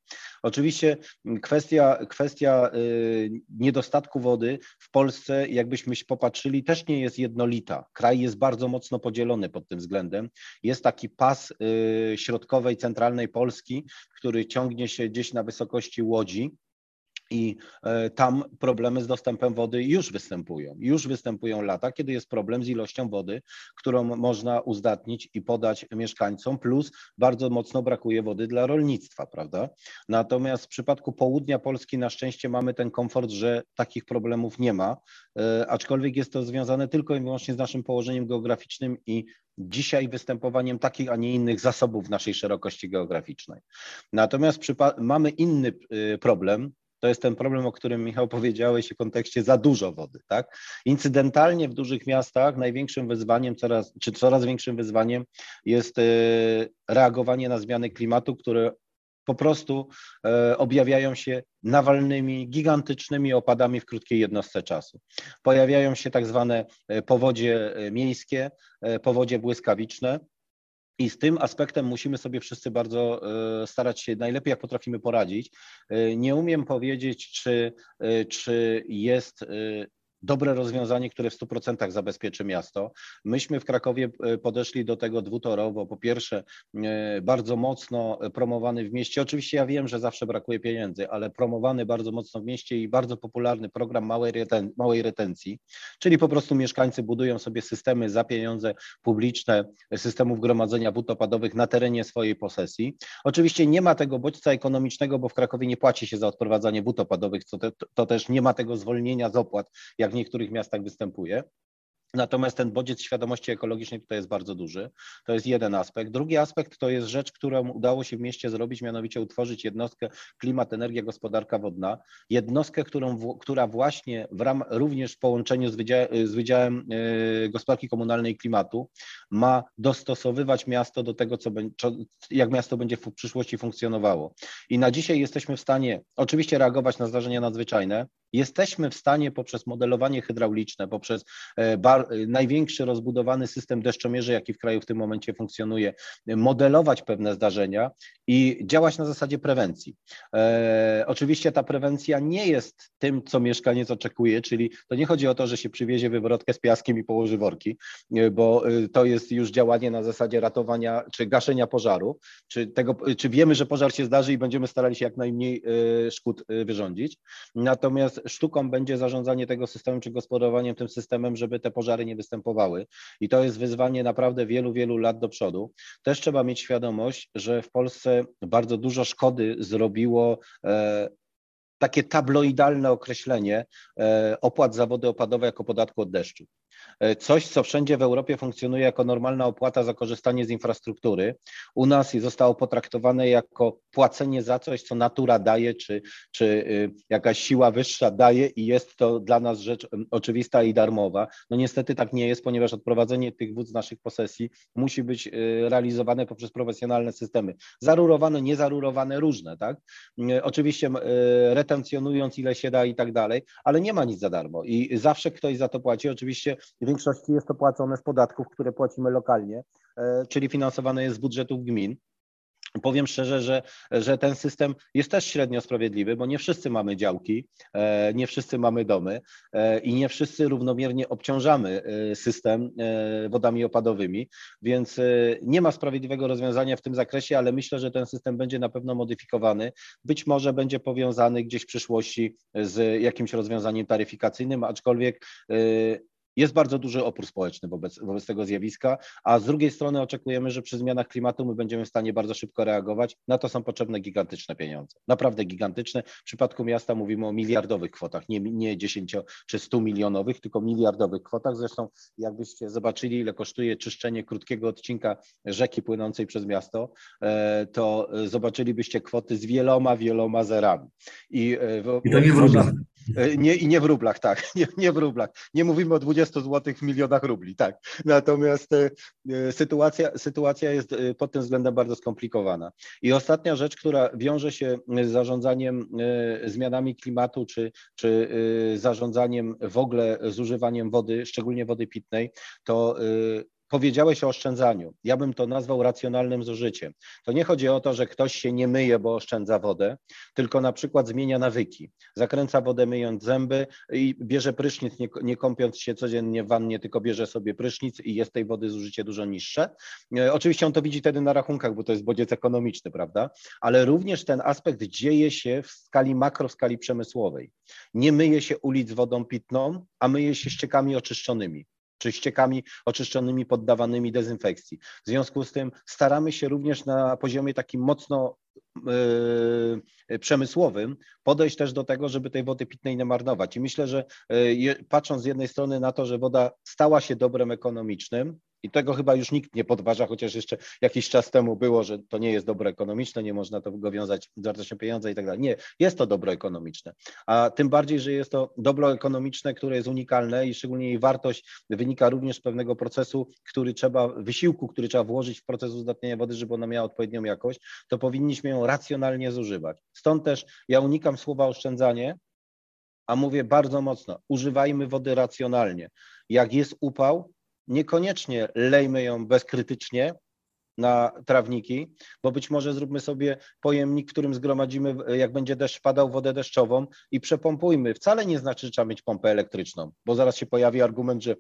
Oczywiście kwestia, kwestia y, niedostatku wody w Polsce, jakbyśmy popatrzyli, też nie jest jednolita. Kraj jest bardzo mocno podzielony pod tym względem. Jest taki pas y, środkowej, centralnej Polski, który ciągnie się gdzieś na wysokości Łodzi, i e, tam problemy z dostępem wody już występują. Już występują lata, kiedy jest problem z ilością wody, którą można uzdatnić i podać mieszkańcom, plus bardzo mocno brakuje wody dla rolnictwa, prawda? Natomiast w przypadku południa Polski na szczęście mamy ten komfort, że takich problemów nie ma, e, aczkolwiek jest to związane tylko i wyłącznie z naszym położeniem geograficznym i dzisiaj występowaniem takich, a nie innych zasobów naszej szerokości geograficznej. Natomiast mamy inny e, problem, to jest ten problem, o którym Michał powiedziałeś w kontekście za dużo wody. Tak? Incydentalnie w dużych miastach największym wyzwaniem, coraz, czy coraz większym wyzwaniem jest e, reagowanie na zmiany klimatu, które po prostu e, objawiają się nawalnymi, gigantycznymi opadami w krótkiej jednostce czasu. Pojawiają się tak zwane e, powodzie miejskie, powodzie błyskawiczne, i z tym aspektem musimy sobie wszyscy bardzo e, starać się najlepiej, jak potrafimy poradzić. E, nie umiem powiedzieć, czy, e, czy jest dobre rozwiązanie, które w 100% zabezpieczy miasto. Myśmy w Krakowie e, podeszli do tego dwutorowo. Po pierwsze, e, bardzo mocno promowany w mieście. Oczywiście ja wiem, że zawsze brakuje pieniędzy, ale promowany bardzo mocno w mieście i bardzo popularny program małej, reten małej retencji, czyli po prostu mieszkańcy budują sobie systemy za pieniądze publiczne, systemów gromadzenia wód opadowych na terenie swojej posesji. Oczywiście nie ma tego bodźca ekonomicznego, bo w Krakowie nie płaci się za odprowadzanie wód opadowych, to, te, to też nie ma tego zwolnienia z opłat, jak niektórych miastach występuje. Natomiast ten bodziec świadomości ekologicznej tutaj jest bardzo duży. To jest jeden aspekt. Drugi aspekt to jest rzecz, którą udało się w mieście zrobić, mianowicie utworzyć jednostkę klimat, energia, gospodarka wodna. Jednostkę, którą, która właśnie w ram, również w połączeniu z, wydział, z Wydziałem e, Gospodarki Komunalnej i Klimatu ma dostosowywać miasto do tego, co, jak miasto będzie w przyszłości funkcjonowało. I na dzisiaj jesteśmy w stanie oczywiście reagować na zdarzenia nadzwyczajne, Jesteśmy w stanie poprzez modelowanie hydrauliczne, poprzez e, bar, największy rozbudowany system deszczomierzy, jaki w kraju w tym momencie funkcjonuje, modelować pewne zdarzenia i działać na zasadzie prewencji. E, oczywiście ta prewencja nie jest tym, co mieszkaniec oczekuje, czyli to nie chodzi o to, że się przywiezie wywrotkę z piaskiem i położy worki, e, bo e, to jest już działanie na zasadzie ratowania czy gaszenia pożaru, czy, tego, czy wiemy, że pożar się zdarzy i będziemy starali się jak najmniej e, szkód wyrządzić. Natomiast sztuką będzie zarządzanie tego systemem, czy gospodarowaniem tym systemem, żeby te pożary nie występowały. I to jest wyzwanie naprawdę wielu, wielu lat do przodu. Też trzeba mieć świadomość, że w Polsce bardzo dużo szkody zrobiło e, takie tabloidalne określenie e, opłat za wody opadowe jako podatku od deszczu. E, coś, co wszędzie w Europie funkcjonuje jako normalna opłata za korzystanie z infrastruktury, u nas zostało potraktowane jako płacenie za coś, co natura daje, czy, czy y, jakaś siła wyższa daje i jest to dla nas rzecz oczywista i darmowa. No niestety tak nie jest, ponieważ odprowadzenie tych wód z naszych posesji musi być y, realizowane poprzez profesjonalne systemy. Zarurowane, niezarurowane, różne, tak? Y, oczywiście retencjonując ile się da i tak dalej, ale nie ma nic za darmo i zawsze ktoś za to płaci. Oczywiście większości jest to płacone z podatków, które płacimy lokalnie, e, czyli finansowane jest z budżetów gmin. Powiem szczerze, że, że ten system jest też średnio sprawiedliwy, bo nie wszyscy mamy działki, e, nie wszyscy mamy domy e, i nie wszyscy równomiernie obciążamy system wodami opadowymi, więc nie ma sprawiedliwego rozwiązania w tym zakresie, ale myślę, że ten system będzie na pewno modyfikowany. Być może będzie powiązany gdzieś w przyszłości z jakimś rozwiązaniem taryfikacyjnym, aczkolwiek jest bardzo duży opór społeczny wobec, wobec tego zjawiska, a z drugiej strony oczekujemy, że przy zmianach klimatu my będziemy w stanie bardzo szybko reagować. Na to są potrzebne gigantyczne pieniądze. Naprawdę gigantyczne. W przypadku miasta mówimy o miliardowych kwotach, nie, nie 10 czy 100 milionowych, tylko miliardowych kwotach. Zresztą jakbyście zobaczyli, ile kosztuje czyszczenie krótkiego odcinka rzeki płynącej przez miasto, e, to zobaczylibyście kwoty z wieloma, wieloma zerami. I, e, I to nie w rublach. E, nie, I nie w rublach, tak, nie, nie w rublach. Nie mówimy o 20 zł w milionach rubli, tak. Natomiast e, e, sytuacja, sytuacja jest pod tym względem bardzo skomplikowana. I ostatnia rzecz, która wiąże się z zarządzaniem zmianami klimatu, czy, czy zarządzaniem w ogóle zużywaniem wody, szczególnie wody pitnej, to Powiedziałeś o oszczędzaniu. Ja bym to nazwał racjonalnym zużyciem. To nie chodzi o to, że ktoś się nie myje, bo oszczędza wodę, tylko na przykład zmienia nawyki. Zakręca wodę myjąc zęby i bierze prysznic, nie, nie kąpiąc się codziennie w wannie, tylko bierze sobie prysznic i jest tej wody zużycie dużo niższe. E, oczywiście on to widzi wtedy na rachunkach, bo to jest bodziec ekonomiczny, prawda? Ale również ten aspekt dzieje się w skali makro, w skali przemysłowej. Nie myje się ulic wodą pitną, a myje się ściekami oczyszczonymi czy ściekami oczyszczonymi, poddawanymi dezynfekcji. W związku z tym staramy się również na poziomie takim mocno yy, przemysłowym podejść też do tego, żeby tej wody pitnej nie marnować. I myślę, że yy, patrząc z jednej strony na to, że woda stała się dobrem ekonomicznym, i tego chyba już nikt nie podważa, chociaż jeszcze jakiś czas temu było, że to nie jest dobro ekonomiczne, nie można tego wiązać z wartością pieniądza i tak dalej. Nie, jest to dobro ekonomiczne. A tym bardziej, że jest to dobro ekonomiczne, które jest unikalne i szczególnie jej wartość wynika również z pewnego procesu, który trzeba, wysiłku, który trzeba włożyć w proces uzdatniania wody, żeby ona miała odpowiednią jakość, to powinniśmy ją racjonalnie zużywać. Stąd też ja unikam słowa oszczędzanie, a mówię bardzo mocno, używajmy wody racjonalnie. Jak jest upał, niekoniecznie lejmy ją bezkrytycznie na trawniki, bo być może zróbmy sobie pojemnik, którym zgromadzimy, jak będzie deszcz padał, wodę deszczową i przepompujmy. Wcale nie znaczy, że trzeba mieć pompę elektryczną, bo zaraz się pojawi argument, że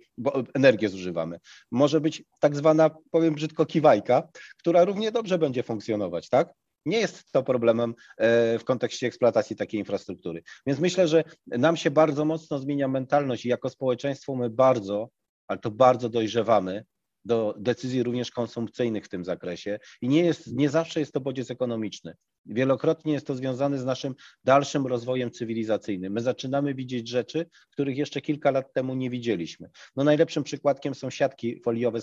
energię zużywamy. Może być tak zwana, powiem brzydko, kiwajka, która równie dobrze będzie funkcjonować, tak? Nie jest to problemem e, w kontekście eksploatacji takiej infrastruktury. Więc myślę, że nam się bardzo mocno zmienia mentalność i jako społeczeństwo my bardzo ale to bardzo dojrzewamy do decyzji również konsumpcyjnych w tym zakresie i nie, jest, nie zawsze jest to bodziec ekonomiczny. Wielokrotnie jest to związane z naszym dalszym rozwojem cywilizacyjnym. My zaczynamy widzieć rzeczy, których jeszcze kilka lat temu nie widzieliśmy. No najlepszym przykładkiem są siatki foliowe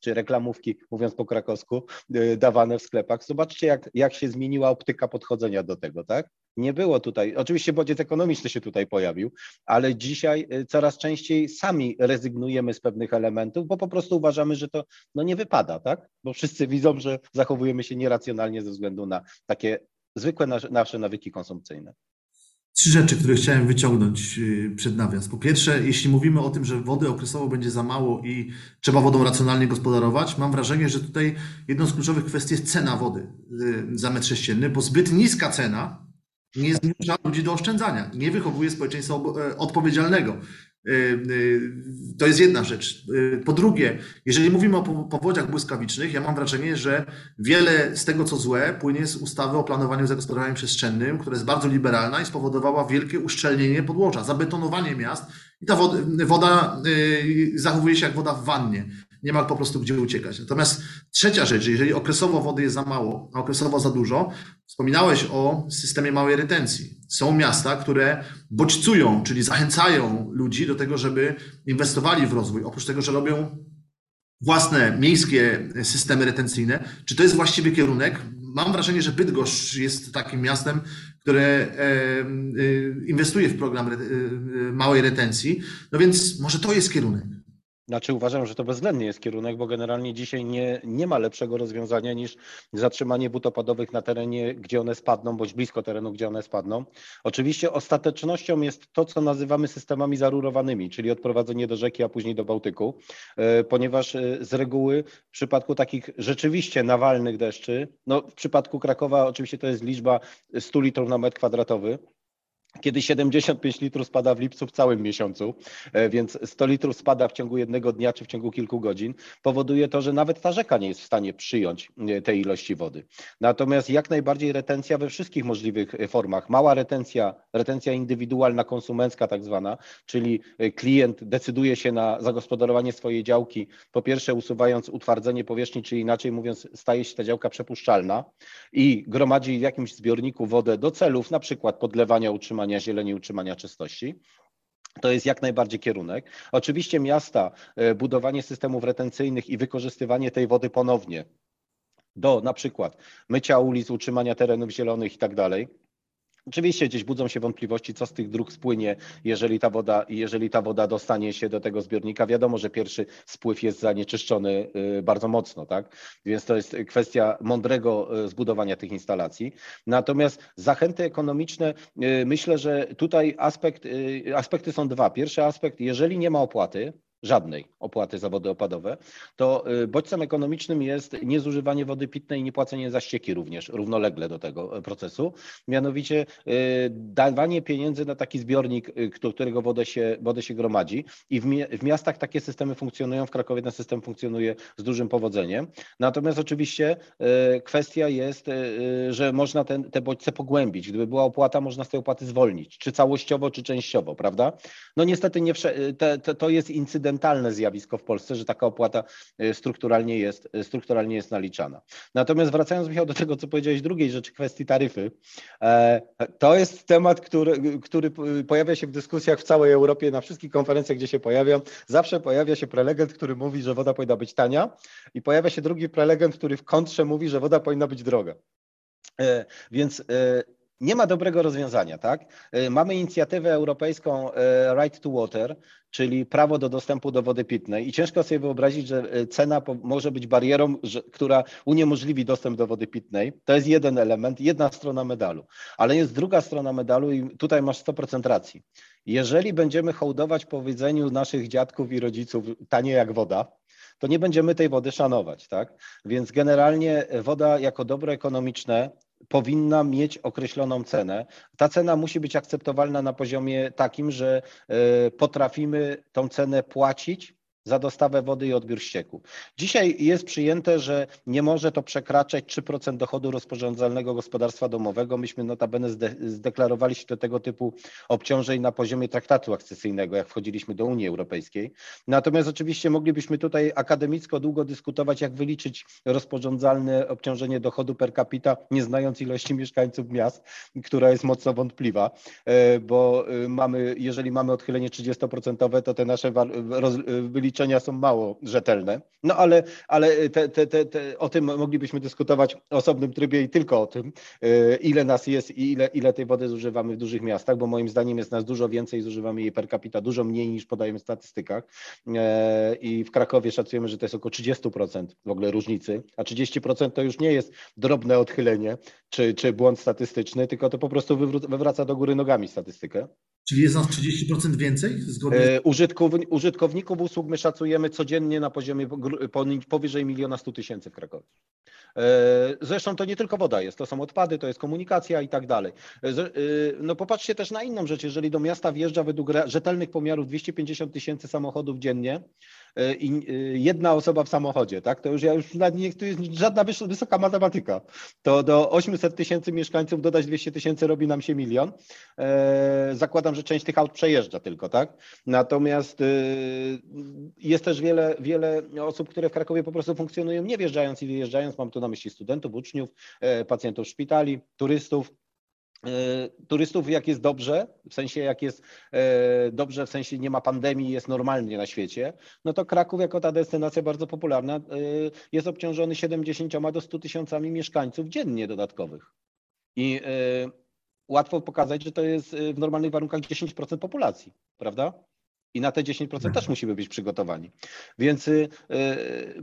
czy reklamówki, mówiąc po krakowsku, y, dawane w sklepach. Zobaczcie, jak, jak się zmieniła optyka podchodzenia do tego, tak? Nie było tutaj, oczywiście bodziec ekonomiczny się tutaj pojawił, ale dzisiaj y, coraz częściej sami rezygnujemy z pewnych elementów, bo po prostu uważamy, że to no, nie wypada, tak? Bo wszyscy widzą, że zachowujemy się nieracjonalnie ze względu na takie zwykłe nasze nawyki konsumpcyjne. Trzy rzeczy, które chciałem wyciągnąć y, przed nawias. Po pierwsze, jeśli mówimy o tym, że wody okresowo będzie za mało i trzeba wodą racjonalnie gospodarować, mam wrażenie, że tutaj jedną z kluczowych kwestii jest cena wody y, za metr sześcienny, bo zbyt niska cena nie zmusza ludzi do oszczędzania, nie wychowuje społeczeństwa e, odpowiedzialnego. E, e, to jest jedna rzecz. Po drugie, jeżeli mówimy o powodziach błyskawicznych, ja mam wrażenie, że wiele z tego, co złe, płynie z ustawy o planowaniu i zagospodarowaniu przestrzennym, która jest bardzo liberalna i spowodowała wielkie uszczelnienie podłoża, zabetonowanie miast i ta woda, woda zachowuje się jak woda w wannie nie ma po prostu gdzie uciekać. Natomiast trzecia rzecz, jeżeli okresowo wody jest za mało, a okresowo za dużo, wspominałeś o systemie małej retencji. Są miasta, które bodźcują, czyli zachęcają ludzi do tego, żeby inwestowali w rozwój. Oprócz tego, że robią własne miejskie systemy retencyjne. Czy to jest właściwy kierunek? Mam wrażenie, że Bydgoszcz jest takim miastem, które e, inwestuje w program e, małej retencji. No więc może to jest kierunek. Znaczy uważam, że to bezwzględnie jest kierunek, bo generalnie dzisiaj nie, nie ma lepszego rozwiązania niż zatrzymanie butopadowych na terenie, gdzie one spadną, bądź blisko terenu, gdzie one spadną. Oczywiście ostatecznością jest to, co nazywamy systemami zarurowanymi, czyli odprowadzenie do rzeki, a później do Bałtyku, e, ponieważ e, z reguły w przypadku takich rzeczywiście nawalnych deszczy, no w przypadku Krakowa oczywiście to jest liczba 100 litrów na metr kwadratowy, kiedy 75 litrów spada w lipcu w całym miesiącu, e, więc 100 litrów spada w ciągu jednego dnia czy w ciągu kilku godzin, powoduje to, że nawet ta rzeka nie jest w stanie przyjąć e, tej ilości wody. Natomiast jak najbardziej retencja we wszystkich możliwych e, formach. Mała retencja, retencja indywidualna, konsumencka tak zwana, czyli klient decyduje się na zagospodarowanie swojej działki, po pierwsze usuwając utwardzenie powierzchni, czyli inaczej mówiąc staje się ta działka przepuszczalna i gromadzi w jakimś zbiorniku wodę do celów, na przykład podlewania, utrzymania utrzymania zieleni, utrzymania czystości. To jest jak najbardziej kierunek. Oczywiście miasta, e, budowanie systemów retencyjnych i wykorzystywanie tej wody ponownie do na przykład mycia ulic, utrzymania terenów zielonych i tak dalej Oczywiście gdzieś budzą się wątpliwości, co z tych dróg spłynie, jeżeli ta woda, jeżeli ta woda dostanie się do tego zbiornika. Wiadomo, że pierwszy spływ jest zanieczyszczony y, bardzo mocno, tak? Więc to jest kwestia mądrego y, zbudowania tych instalacji. Natomiast zachęty ekonomiczne, y, myślę, że tutaj aspekt, aspekty są dwa. Pierwszy aspekt, jeżeli nie ma opłaty, żadnej opłaty za wody opadowe, to y, bodźcem ekonomicznym jest niezużywanie wody pitnej i niepłacenie za ścieki również, równolegle do tego e, procesu. Mianowicie y, dawanie pieniędzy na taki zbiornik, y, którego wodę się, wodę się gromadzi i w, miastach takie systemy funkcjonują, w Krakowie ten system funkcjonuje z dużym powodzeniem. Natomiast oczywiście kwestia jest, że można ten, te bodźce pogłębić. Gdyby była opłata, można z tej opłaty zwolnić, czy całościowo, czy częściowo, prawda? No niestety nie, te, to jest incydent incydentalne zjawisko w Polsce, że taka opłata y, strukturalnie jest, y, strukturalnie jest naliczana. Natomiast wracając Michał do tego, co powiedziałeś drugiej rzeczy, kwestii taryfy, e, to jest temat, który, który pojawia się w dyskusjach w całej Europie, na wszystkich konferencjach, gdzie się pojawiam. Zawsze pojawia się prelegent, który mówi, że woda powinna być tania i pojawia się drugi prelegent, który w kontrze mówi, że woda powinna być droga. E, więc e, nie ma dobrego rozwiązania, tak? Y, mamy inicjatywę europejską y, Right to Water, czyli prawo do dostępu do wody pitnej i ciężko sobie wyobrazić, że y, cena może być barierą, która uniemożliwi dostęp do wody pitnej. To jest jeden element, jedna strona medalu. Ale jest druga strona medalu i tutaj masz 100% racji. Jeżeli będziemy hołdować powiedzeniu naszych dziadków i rodziców tanie jak woda, to nie będziemy tej wody szanować, tak? Więc generalnie woda jako dobro ekonomiczne powinna mieć określoną cenę. Ta cena musi być akceptowalna na poziomie takim, że e, potrafimy tą cenę płacić za dostawę wody i odbiór ścieku. Dzisiaj jest przyjęte, że nie może to przekraczać 3% dochodu rozporządzalnego gospodarstwa domowego. Myśmy notabene zde zdeklarowali się do tego typu obciążeń na poziomie traktatu akcesyjnego, jak wchodziliśmy do Unii Europejskiej. Natomiast oczywiście moglibyśmy tutaj akademicko długo dyskutować, jak wyliczyć rozporządzalne obciążenie dochodu per capita, nie znając ilości mieszkańców miast, która jest mocno wątpliwa, e, bo e, mamy, jeżeli mamy odchylenie 30%, to te nasze wyliczenia są mało rzetelne. No ale, ale te, te, te, o tym moglibyśmy dyskutować w osobnym trybie i tylko o tym, e, ile nas jest i ile, ile tej wody zużywamy w dużych miastach, bo moim zdaniem jest nas dużo więcej, zużywamy jej per capita dużo mniej niż podajemy w statystykach. E, I w Krakowie szacujemy, że to jest około 30% w ogóle różnicy, a 30% to już nie jest drobne odchylenie czy, czy błąd statystyczny, tylko to po prostu wywraca do góry nogami statystykę. Czyli jest nas 30% więcej? Zgodnie... E, użytkowników usług my szacujemy codziennie na poziomie powyżej miliona stu tysięcy w Krakowie. E, zresztą to nie tylko woda jest, to są odpady, to jest komunikacja i tak dalej. E, no popatrzcie też na inną rzecz, jeżeli do miasta wjeżdża według rzetelnych pomiarów 250 tysięcy samochodów dziennie, i e, jedna osoba w samochodzie, tak? To już ja już nie, to jest żadna wysoka matematyka. To do 800 tysięcy mieszkańców dodać 200 tysięcy robi nam się milion. E, zakładam, że część tych aut przejeżdża tylko, tak? Natomiast jest też wiele, wiele osób, które w Krakowie po prostu funkcjonują nie wjeżdżając i wyjeżdżając. Mam tu na myśli studentów, uczniów, pacjentów szpitali, turystów. E, turystów, jak jest dobrze, w sensie jak jest e, dobrze, w sensie nie ma pandemii, jest normalnie na świecie, no to Kraków jako ta destynacja bardzo popularna e, jest obciążony 70 do 100 tysiącami mieszkańców dziennie dodatkowych. I łatwo pokazać, że to jest w normalnych warunkach 10% populacji, prawda? I na te 10% też musimy być przygotowani. Więc y,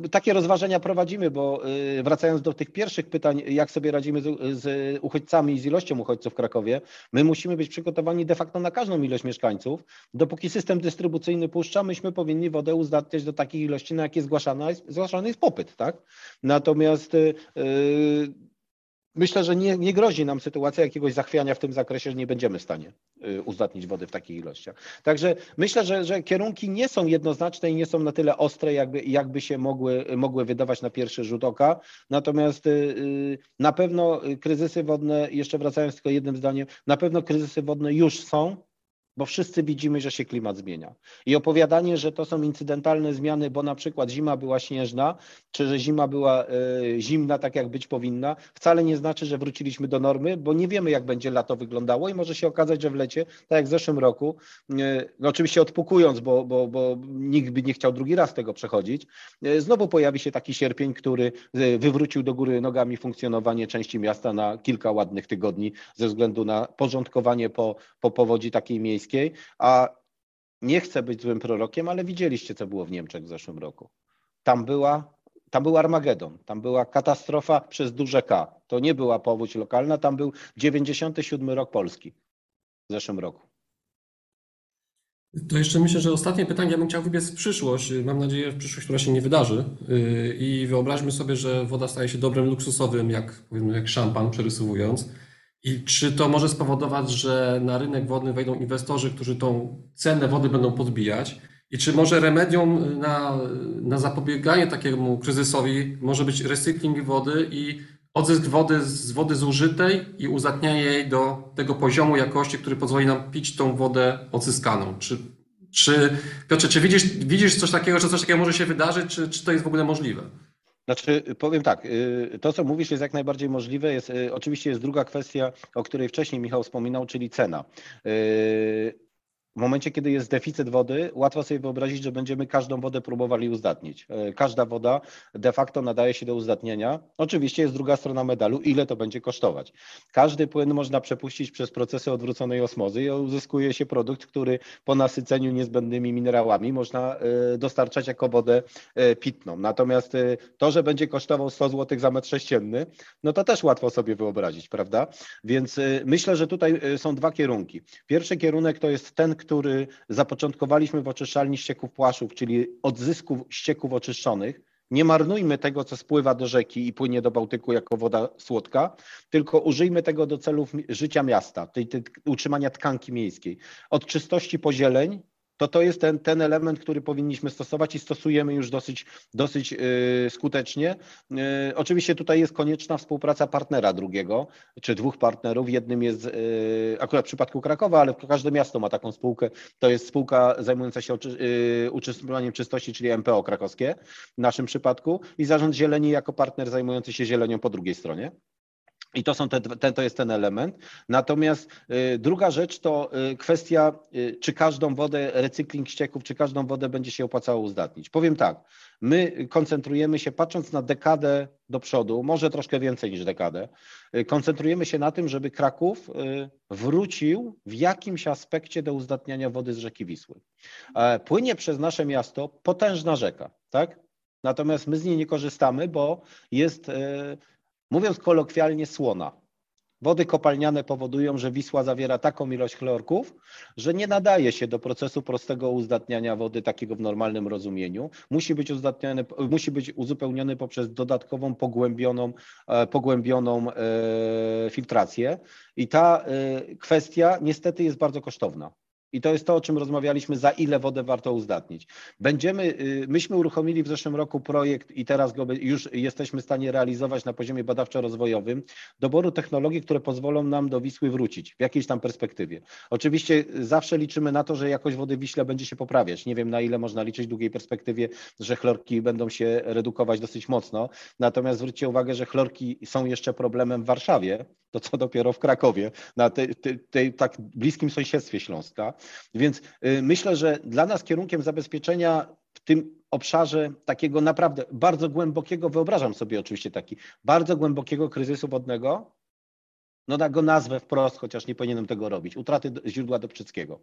y, takie rozważania prowadzimy, bo y, wracając do tych pierwszych pytań, jak sobie radzimy z, z uchodźcami i z ilością uchodźców w Krakowie, my musimy być przygotowani de facto na każdą ilość mieszkańców. Dopóki system dystrybucyjny puszcza, myśmy powinni wodę uzdatniać do takiej ilości, na jakie jest, zgłaszany jest popyt. Tak? Natomiast y, Myślę, że nie, nie, grozi nam sytuacja jakiegoś zachwiania w tym zakresie, że nie będziemy w stanie y, uzdatnić wody w takich ilościach. Także myślę, że, że kierunki nie są jednoznaczne i nie są na tyle ostre, jakby, jakby się mogły, mogły wydawać na pierwszy rzut oka. Natomiast y, y, na pewno kryzysy wodne, jeszcze wracając tylko jednym zdaniem, na pewno kryzysy wodne już są, bo wszyscy widzimy, że się klimat zmienia. I opowiadanie, że to są incydentalne zmiany, bo na przykład zima była śnieżna, czy że zima była y, zimna, tak jak być powinna, wcale nie znaczy, że wróciliśmy do normy, bo nie wiemy, jak będzie lato wyglądało i może się okazać, że w lecie, tak jak w zeszłym roku, y, no oczywiście odpukując, bo, bo, bo nikt by nie chciał drugi raz tego przechodzić, y, znowu pojawi się taki sierpień, który wywrócił do góry nogami funkcjonowanie części miasta na kilka ładnych tygodni ze względu na porządkowanie po, po powodzi takiej miejskiej a nie chcę być złym prorokiem, ale widzieliście, co było w Niemczech w zeszłym roku. Tam była, tam był Armagedon, tam była katastrofa przez duże K. To nie była powódź lokalna, tam był 97 rok Polski w zeszłym roku. To jeszcze myślę, że ostatnie pytanie, ja bym chciał wybiec w przyszłość. Mam nadzieję, w przyszłość, która się nie wydarzy. Yy, I wyobraźmy sobie, że woda staje się dobrem luksusowym, jak, jak szampan, przerysowując. I czy to może spowodować, że na rynek wodny wejdą inwestorzy, którzy tą cenę wody będą podbijać? I czy może remedium na, na zapobieganie takiemu kryzysowi może być recykling wody i odzysk wody z wody zużytej i uzatnianie jej do tego poziomu jakości, który pozwoli nam pić tą wodę odzyskaną? Czy, czy Piotrze, czy widzisz, widzisz coś takiego, że coś takiego może się wydarzyć, czy, czy to jest w ogóle możliwe? Znaczy, powiem tak, y, to co mówisz jest jak najbardziej możliwe. Jest, y, oczywiście jest druga kwestia, o której wcześniej Michał wspominał, czyli cena. W momencie, kiedy jest deficyt wody, łatwo sobie wyobrazić, że będziemy każdą wodę próbowali uzdatnić. E, każda woda de facto nadaje się do uzdatnienia. Oczywiście jest druga strona medalu, ile to będzie kosztować. Każdy płyn można przepuścić przez procesy odwróconej osmozy i uzyskuje się produkt, który po nasyceniu niezbędnymi minerałami można e, dostarczać jako wodę e, pitną. Natomiast to, że będzie kosztował 100 zł za metr sześcienny, no to też łatwo sobie wyobrazić, prawda? Więc myślę, że tutaj są dwa kierunki. Pierwszy kierunek to jest ten, który zapoczątkowaliśmy w oczyszczalni ścieków płaszów, czyli odzysku ścieków oczyszczonych, nie marnujmy tego, co spływa do rzeki i płynie do Bałtyku jako woda słodka, tylko użyjmy tego do celów życia miasta, tej, tej, utrzymania tkanki miejskiej. Od czystości pozieleń to to jest ten, ten element, który powinniśmy stosować i stosujemy już dosyć, dosyć yy, skutecznie. Yy, oczywiście tutaj jest konieczna współpraca partnera drugiego, czy dwóch partnerów. Jednym jest yy, akurat w przypadku Krakowa, ale każde miasto ma taką spółkę. To jest spółka zajmująca się uczestniczaniem czystości, czyli MPO krakowskie w naszym przypadku i Zarząd Zieleni jako partner zajmujący się zielenią po drugiej stronie. I to, są te, to jest ten element. Natomiast y, druga rzecz to y, kwestia, y, czy każdą wodę, recykling ścieków, czy każdą wodę będzie się opłacało uzdatnić. Powiem tak, my koncentrujemy się, patrząc na dekadę do przodu, może troszkę więcej niż dekadę, y, koncentrujemy się na tym, żeby Kraków y, wrócił w jakimś aspekcie do uzdatniania wody z rzeki Wisły. E, płynie przez nasze miasto potężna rzeka, tak? Natomiast my z niej nie korzystamy, bo jest y, Mówiąc kolokwialnie, słona. Wody kopalniane powodują, że Wisła zawiera taką ilość chlorków, że nie nadaje się do procesu prostego uzdatniania wody takiego w normalnym rozumieniu. Musi być, uzdatniany, musi być uzupełniony poprzez dodatkową, pogłębioną, e, pogłębioną e, filtrację. I ta e, kwestia niestety jest bardzo kosztowna. I to jest to, o czym rozmawialiśmy, za ile wodę warto uzdatnić. Będziemy, y, myśmy uruchomili w zeszłym roku projekt i teraz go już jesteśmy w stanie realizować na poziomie badawczo-rozwojowym, doboru technologii, które pozwolą nam do Wisły wrócić w jakiejś tam perspektywie. Oczywiście zawsze liczymy na to, że jakość wody w Wiśle będzie się poprawiać. Nie wiem, na ile można liczyć w długiej perspektywie, że chlorki będą się redukować dosyć mocno. Natomiast zwróćcie uwagę, że chlorki są jeszcze problemem w Warszawie, to co dopiero w Krakowie, na tej, tej, tej tak bliskim sąsiedztwie Śląska. Więc y, myślę, że dla nas kierunkiem zabezpieczenia w tym obszarze takiego naprawdę bardzo głębokiego, wyobrażam sobie oczywiście taki, bardzo głębokiego kryzysu wodnego, no tak go nazwę wprost, chociaż nie powinienem tego robić, utraty źródła Dobczyckiego,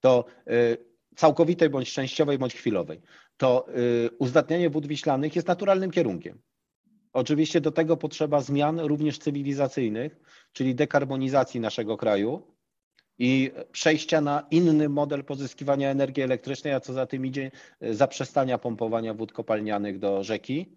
to y, całkowitej bądź częściowej bądź chwilowej, to y, uzdatnianie wód wiślanych jest naturalnym kierunkiem. Oczywiście do tego potrzeba zmian również cywilizacyjnych, czyli dekarbonizacji naszego kraju, i przejścia na inny model pozyskiwania energii elektrycznej, a co za tym idzie, zaprzestania pompowania wód kopalnianych do rzeki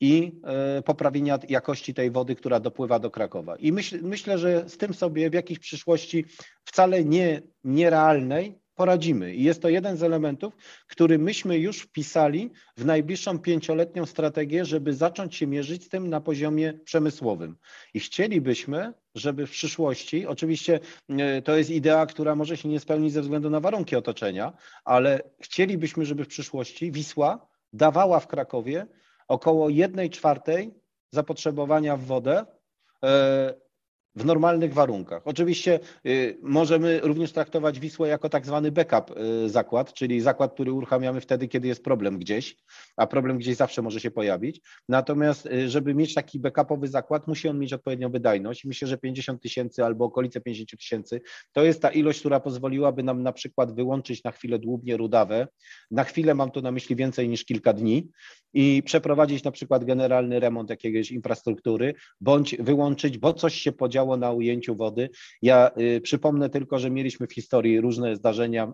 i e, poprawienia jakości tej wody, która dopływa do Krakowa. I myśl, myślę, że z tym sobie w jakiejś przyszłości wcale nie nierealnej poradzimy. I jest to jeden z elementów, który myśmy już wpisali w najbliższą pięcioletnią strategię, żeby zacząć się mierzyć z tym na poziomie przemysłowym. I chcielibyśmy, żeby w przyszłości, oczywiście e, to jest idea, która może się nie spełnić ze względu na warunki otoczenia, ale chcielibyśmy, żeby w przyszłości Wisła dawała w Krakowie około jednej czwartej zapotrzebowania w wodę e, w normalnych warunkach. Oczywiście y, możemy również traktować Wisłę jako tak zwany backup y, zakład, czyli zakład, który uruchamiamy wtedy, kiedy jest problem gdzieś, a problem gdzieś zawsze może się pojawić. Natomiast, y, żeby mieć taki backupowy zakład, musi on mieć odpowiednią wydajność. Myślę, że 50 tysięcy albo okolice 50 tysięcy to jest ta ilość, która pozwoliłaby nam na przykład wyłączyć na chwilę dłubnie rudawe. Na chwilę mam tu na myśli więcej niż kilka dni i przeprowadzić na przykład generalny remont jakiejś infrastruktury, bądź wyłączyć, bo coś się podziało na ujęciu wody. Ja y, przypomnę tylko, że mieliśmy w historii różne zdarzenia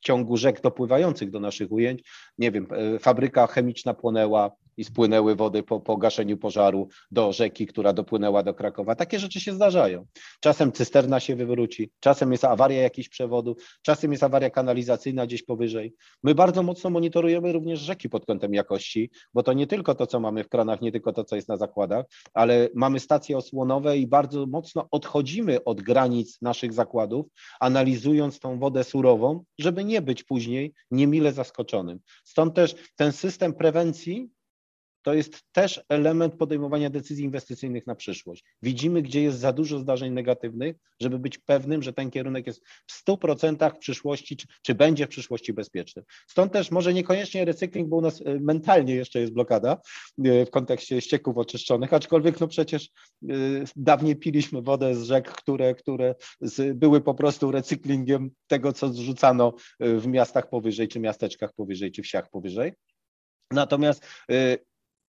w ciągu rzek dopływających do naszych ujęć. Nie wiem, y, fabryka chemiczna płonęła, i spłynęły wody po, po gaszeniu pożaru do rzeki, która dopłynęła do Krakowa. Takie rzeczy się zdarzają. Czasem cysterna się wywróci, czasem jest awaria jakichś przewodu, czasem jest awaria kanalizacyjna gdzieś powyżej. My bardzo mocno monitorujemy również rzeki pod kątem jakości, bo to nie tylko to, co mamy w kranach, nie tylko to, co jest na zakładach, ale mamy stacje osłonowe i bardzo mocno odchodzimy od granic naszych zakładów, analizując tą wodę surową, żeby nie być później niemile zaskoczonym. Stąd też ten system prewencji to jest też element podejmowania decyzji inwestycyjnych na przyszłość. Widzimy, gdzie jest za dużo zdarzeń negatywnych, żeby być pewnym, że ten kierunek jest w 100% w przyszłości, czy, czy będzie w przyszłości bezpieczny. Stąd też może niekoniecznie recykling, bo u nas e, mentalnie jeszcze jest blokada e, w kontekście ścieków oczyszczonych, aczkolwiek no przecież e, dawniej piliśmy wodę z rzek, które, które były po prostu recyklingiem tego, co zrzucano w miastach powyżej, czy miasteczkach powyżej, czy wsiach powyżej. Natomiast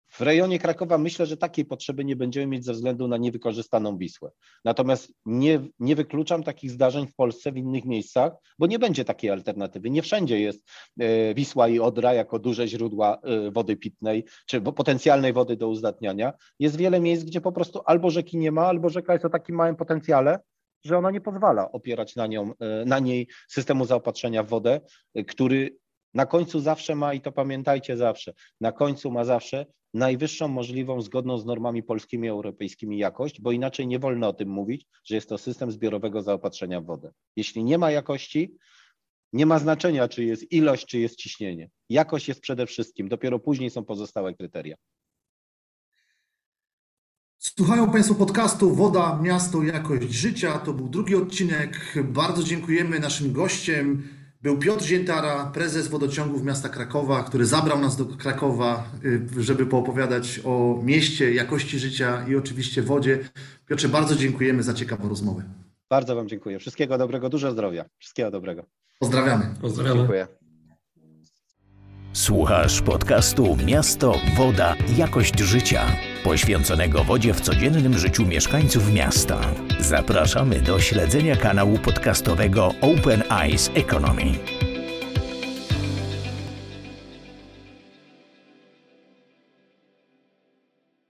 w rejonie Krakowa myślę, że takiej potrzeby nie będziemy mieć ze względu na niewykorzystaną Wisłę. Natomiast nie, nie wykluczam takich zdarzeń w Polsce, w innych miejscach, bo nie będzie takiej alternatywy. Nie wszędzie jest e, Wisła i Odra jako duże źródła e, wody pitnej, czy potencjalnej wody do uzdatniania. Jest wiele miejsc, gdzie po prostu albo rzeki nie ma, albo rzeka jest o takim małym potencjale, że ona nie pozwala opierać na, nią, na niej systemu zaopatrzenia w wodę, który na końcu zawsze ma, i to pamiętajcie zawsze, na końcu ma zawsze najwyższą możliwą, zgodną z normami polskimi i europejskimi jakość, bo inaczej nie wolno o tym mówić, że jest to system zbiorowego zaopatrzenia w wodę. Jeśli nie ma jakości, nie ma znaczenia, czy jest ilość, czy jest ciśnienie. Jakość jest przede wszystkim, dopiero później są pozostałe kryteria. Słuchają Państwo podcastu Woda, Miasto, Jakość Życia. To był drugi odcinek. Bardzo dziękujemy naszym gościom był Piotr Ziętara, prezes wodociągów miasta Krakowa, który zabrał nas do Krakowa, y, żeby poopowiadać o mieście, jakości życia i oczywiście wodzie. Piotrze, bardzo dziękujemy za ciekawą rozmowę. Bardzo Wam dziękuję. Wszystkiego dobrego, dużo zdrowia. Wszystkiego dobrego. Pozdrawiamy. Pozdrawiamy. Dziękuję. Słuchasz podcastu Miasto, Woda, Jakość Życia, poświęconego wodzie w codziennym życiu mieszkańców miasta. Zapraszamy do śledzenia kanału podcastowego Open Eyes Economy.